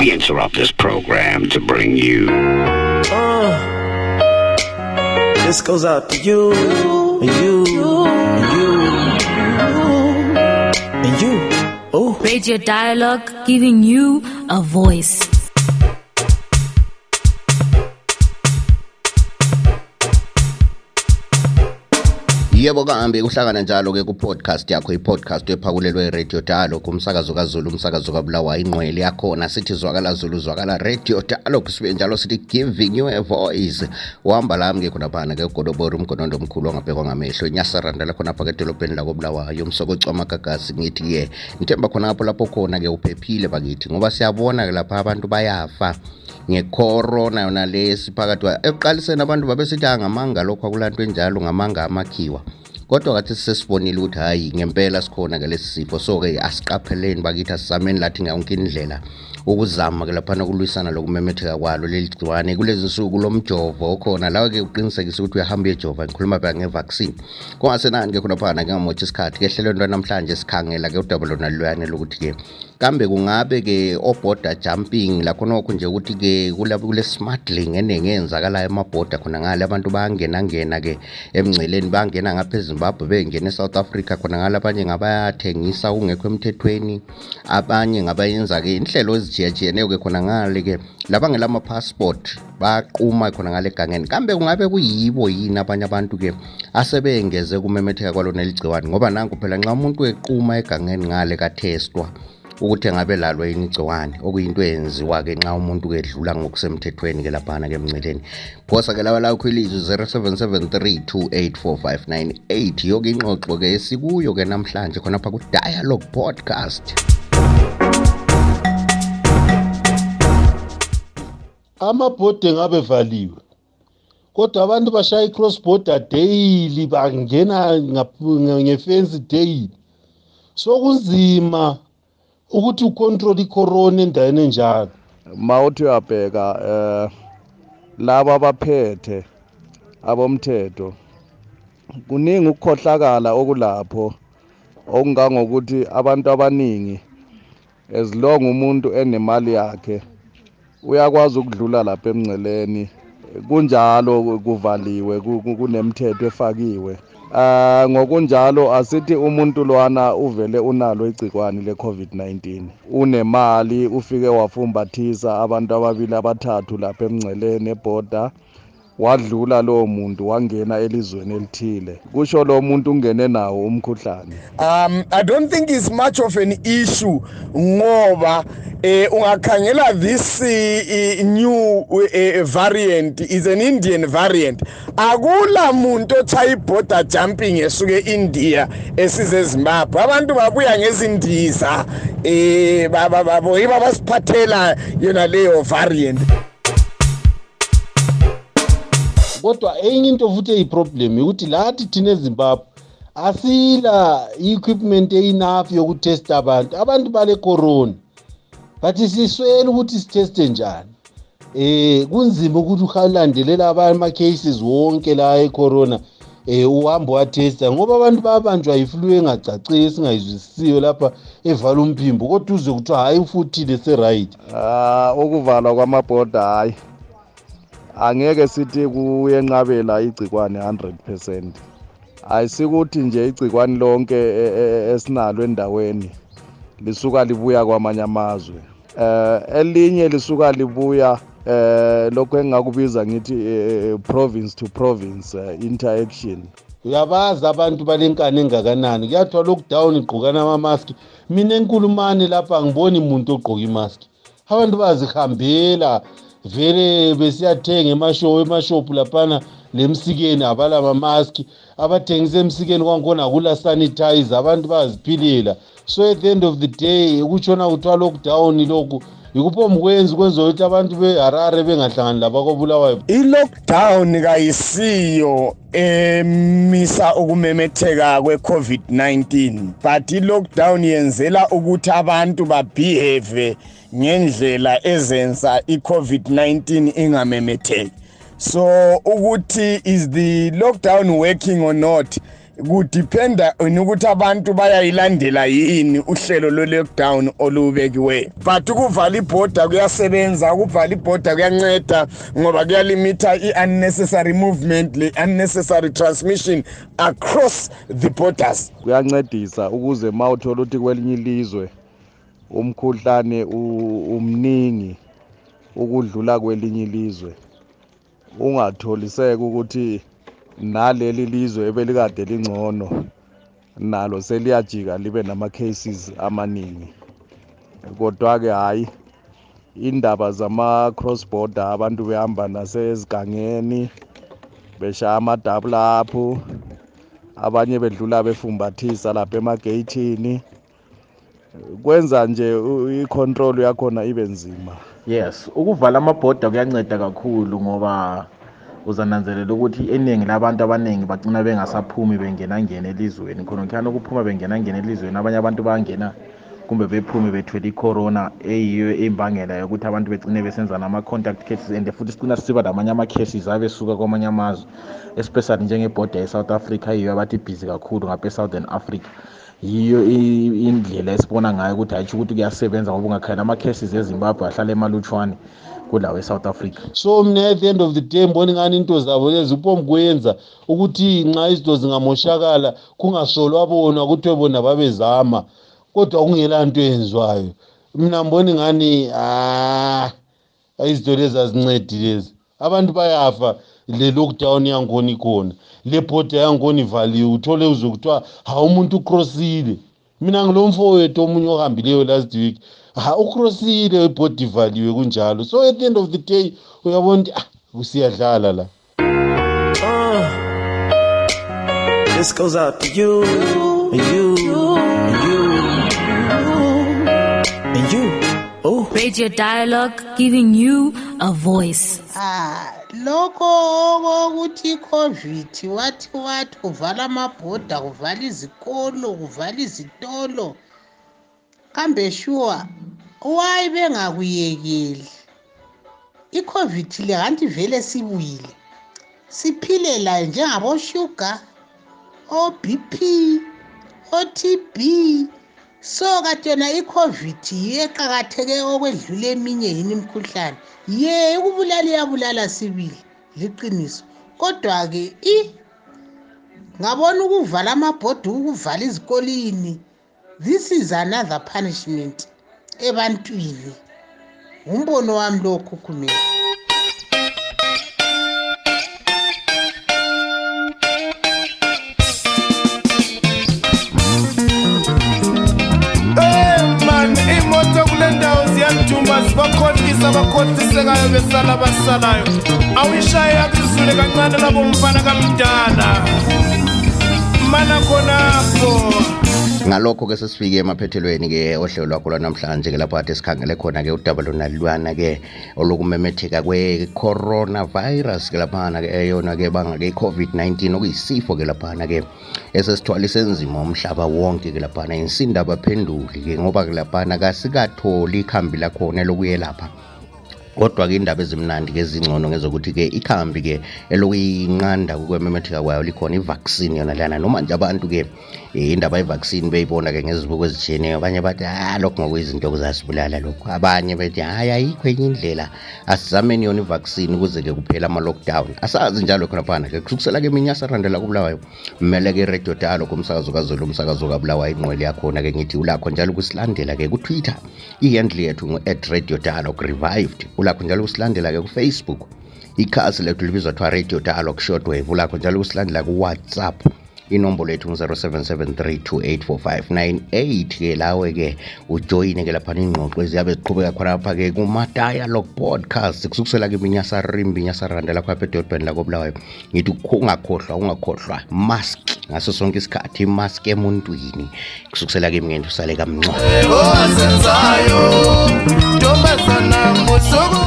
We interrupt this program to bring you. Uh, this goes out to you, and you, and you, and you. Oh. Radio Dialogue giving you a voice. Yebo kahambe kuhlangana njalo ke ku-podcast yakho i-podcast ephakulelwe i-radio dialog umsakazo kazulu umsakazo kabulawa inqwele yakhona. Sithi zwakala zulu zwakala radio dialog sibe njalo sithi giving you a voice. Uhamba lami ke khonaphana ke ugodobori umgonondo omkhulu ongabhekwa ngamehlo. Inyasarandala khonapha ke edolobheni lakobulawayo umsokocwa amagagasi ngithi-ke ngithemba khonapho lapho khona-ke uphephile bakithi ngoba siyabona ke lapha abantu bayafa. Ngecorona yona lesi phakathi ekuqaliseni abantu babesithi angamanga lokho akulanto enjalo ngamanga amakhiwa. Kodwa kathi sesibonile ukuthi hhayi ngempela sikhona-ke lesi sifo. So-ke asiqapheleni bakithi asizameni lathi ngayonke indlela. Ukuzama-ke laphana ukulwisana lokumemetheka kwalo leli gciwane. Kulezi nsuku lo mjovo okhona lawo-ke uqinisekise ukuthi uyahamba uyejova ngikhuluma phela ngevaccine. Kungasenani-ke khonaphana ke ngamotha isikhathi-ke ehlelweni lwanamhlanje sikhangela-ke udaba lona luyane lokuthi-ke kambe kungabe-ke oborder jumping lakhonokho nje ukuthi-ke kule smuggling eningi eyenzakalayo emabhoda khona ngale abantu bayangenangena-ke emngceleni bangena ngapha ezimbabwe bengena e-south africa khona ngale abanye ngabayathengisa ungekho emthethweni abanye ngabayenza-ke inhlelo ezithiyatshiyeneyo-ke khona ngale-ke labangela ama-passport baquma khona ngale egangeni kambe kungabe kuyibo yini abanye abantu-ke asebengeze kumemetheka kwalona ligciwane ngoba nanku phela nxa umuntu equma egangeni ngale kathestwa ukuthi engabe lalo yini igciwane? Okuyinto eyenziwa-ke nxa umuntu-ke edlula ngokusemthethweni-ke laphana-ke emnceleni phosa-ke laba lakho ilizwi 0773284598 yoke ingxoxo-ke esikuyo-ke namhlanje khonapha ku-dialogue podcast. Amabhodi engabe evaliwe kodwa abantu bashaya i-cross border daily bangena ngefensi daily. Sokunzima ukuthi ucontrol icorona endaweni enjalo. Mawuthi uyabheka eh laba abaphethe abomthetho kuningi ukukhohlakala okulapho okungangokuthi abantu abaningi as long umuntu enemali yakhe uyakwazi ukudlula lapha emngceleni. Kunjalo kuvaliwe kunemithetho efakiwe. Ah ngokunjalo asithi umuntu lwana uvele unalo igcikwane leCovid-19 unemali ufike wafumbathisa abantu ababili abathathu lapha emngceleni eborder. Wadlula lowo muntu wangena elizweni elithile. Kusho lo muntu ungene nawo umkhuhlane. Um i don't think it's much of an issue ngoba eh ungakhangela this uh, new uh, variant is an indian variant. Akula muntu ochaya border jumping esuke India esize Zimbabwe. Abantu babuya ngezindiza eh baba babo yiba basiphathela yona leyo variant. Kodwa enye into futhi eyiproblem ukuthi lathi thina ezimbabwe asila i-equipment eyinafi yokutesta abantu. Abantu bale corona bathi siswele ukuthi sitheste njani. Eh kunzima ukuthi uhalandelela ama-cases wonke la ecorona eh uhambe wathesta ngoba abantu bayabanjwa yiflu engacacile esingayizwisisiyo lapha evala umphimbo kodwa uze kuthiwa hhayi ufuthile se-right. Ah ukuvalwa kwamabhoda hhayi angeke sithi kuyenqabela igcikwane 100% ayisikuthi nje igcikwane lonke e, e, esinalo endaweni. Lisuka libuya kwamanye amazwe. Eh elinye lisuka libuya eh lokho engakubiza ngithi eh, province to province uh, interaction. Uyabazi abantu balenkani engakanani. Kuyathiwa lockdown igqokana amamaski mina enkulumane lapha angiboni muntu ogqoka imaski abantu bazihambela vele besiyathenga emashow emashophu laphana lemsikeni abala mamaski abathengisa emsikeni kwangikhona akula sanitize abantu baziphilela so at the end of the day ukutshona kuthiwa lockdown lokhu yikupho mkwenzi kwenza ukuthi abantu beharare bengahlangani labakobulawayo i-lockdown kayisiyo emisa ukumemetheka kwe-covid-19 but i-lockdown yenzela ukuthi abantu babehave ngendlela ezenza i-covid-19 ingamemetheki. So ukuthi is the lockdown working or not kudependa ukuthi abantu bayayilandela yini uhlelo lwe-lockdown olubekiweyo but ukuvala ibhoda kuyasebenza ukuvala ibhoda kuyanceda ngoba kuyalimitha i-unnecessary movement le-unnecessary transmission across the borders. Kuyancedisa ukuze ma uthola ukuthi kwelinye ilizwe umkhuhlane u- umningi ukudlula kwelinye ilizwe ungatholiseki ukuthi naleli lizwe ebelikade lingcono nalo seliyajika libe nama-cases amaningi. Kodwa-ke hhayi indaba zama-cross border abantu behamba nasezigangeni beshaya amadabu lapho abanye bedlula befumbathisa lapha emageyithini kwenza nje i-control yakhona ibe nzima. Yes ukuvala amabhoda kuyanceda kakhulu ngoba uzananzelela ukuthi iningi labantu abaningi bagcina bengasaphumi bengenangena elizweni. Khona kukhana ukuphuma bengenangena elizweni abanye abantu bayangena kumbe bephume bethwele i-corona eyiyo imbangela yokuthi abantu begcine besenza nama-contact cases and futhi sicina sisiba namanye ama-cases abesuka kwamanye amazwe especially njengebhoda ye-south africa yiyo abathi busy kakhulu ngapha e-southern africa. Yiyo i- indlela esibona ngayo ukuthi hayitsho ukuthi kuyasebenza ngoba ungakhayela ama-cases ezimbabwe ahlala emalutshwane. Kulawo e-south africa. So mina at the end of the day mbona ingani into zabo lezi upomkwenza ukuthi nxa izinto zingamoshakala kungasolwa bona kuthiwe bona babezama kodwa kungela nto eyenziwayo. Mina mbona ingani ah izinto lezi azincedi lezi. Abantu bayafa le lockdown yangona ikhona le bhoda yangona ivaliwe uthole uze kuthiwa hawu umuntu ucrossile. Mina ngilo mfowethu omunye ohambileyo last week. Ha ucrossile ibhodi ivaliwe kunjalo. So at the end of the day uyabona ukuthi ah siyadlala la. This goes out to you, and you, and you, and you. Oh, Radio Dialogue giving you a voice. Ah, lokho okokuthi i-covid wathi wathi kuvala amabhoda kuvala izikolo kuvala izitolo kambe shuwa wayi bengakuyekeli? I-covid le kanti vele sibuyile. Siphile layo njengaboshuga o-bp o-tb so kati yona i-covid yiyo eqakatheke okwedlula eminye yini imikhuhlane? Ye ukubulala iyabulala sibili liqiniso. Kodwa-ke i ngabona ukuvala amabhodi ukuvala izikolini this is another punishment ebantwini. Ngumbono wami lo khukhumela besala abasalayo. Awuyishaye yakuzule kancane labo mfana kamdala mana khonapho ngalokho-ke sesifike emaphethelweni-ke ohlelo lwakho lwanamhlanje-ke lapho kade sikhangele khona-ke udaba lonalwana-ke olokumemetheka kwe-coronavirus-ke laphana-ke eyona-ke banga-ke i-covid-19 okuyisifo-ke laphana-ke esesithwalise nzima umhlaba wonke-ke laphana. Insinda abaphenduli-ke ngoba-ke laphana kasikatholi ikhambi lakhona lokuyelapha kodwa-ke indaba ezimnandi-ke ezingcono ngezokuthi-ke ikhambi-ke elokuyinqanda ukwememetheka kwayo likhona i-vaccine yona lana noma nje abantu-ke eh, indaba ye-vaccine beyibona-ke ngezibuko ezijiyeneyo abanye bathi ha lokhu ngokuyizinto kuzasibulala lokhu. Abanye bethi hayi ayikho enye indlela. Asizameni yona i-vaccine ukuze-ke kuphela ama-lockdown. Asazi njalo khonaphana-ke kusukisela-ke iminyasa asarandela kubulawayo. Mmele-ke iradio dalo kumsakazo kazulu umsakazo kabulawayo inqwele yakhona-ke ngithi ulakho njalo ukusilandela-ke kutwitter. Ihandle yethu ngu-at radio dialogue revived ulakho njalo ukusilandela-ke kufacebook. Ikhasi lethu libizwa kuthiwa radio dialogue shortwave ulakho njalo ukusilandela kuwhatsapp. Inombolo yethu ngu-0773284598 ke lawe-ke ujoyine-ke laphana ingxoxo eziyabe ziqhubeka khonapha-ke kuma-dialogue podcast. Kusukusela-ke iminyasa rimbi inyasa randa lakho apha edolobheni lakobulawayo ngithi ungakhohlwa ungakhohlwa mask ngaso sonke isikhathi imask emuntwini. Kusukusela-ke mngeni usale kamncwa Toma sana musugu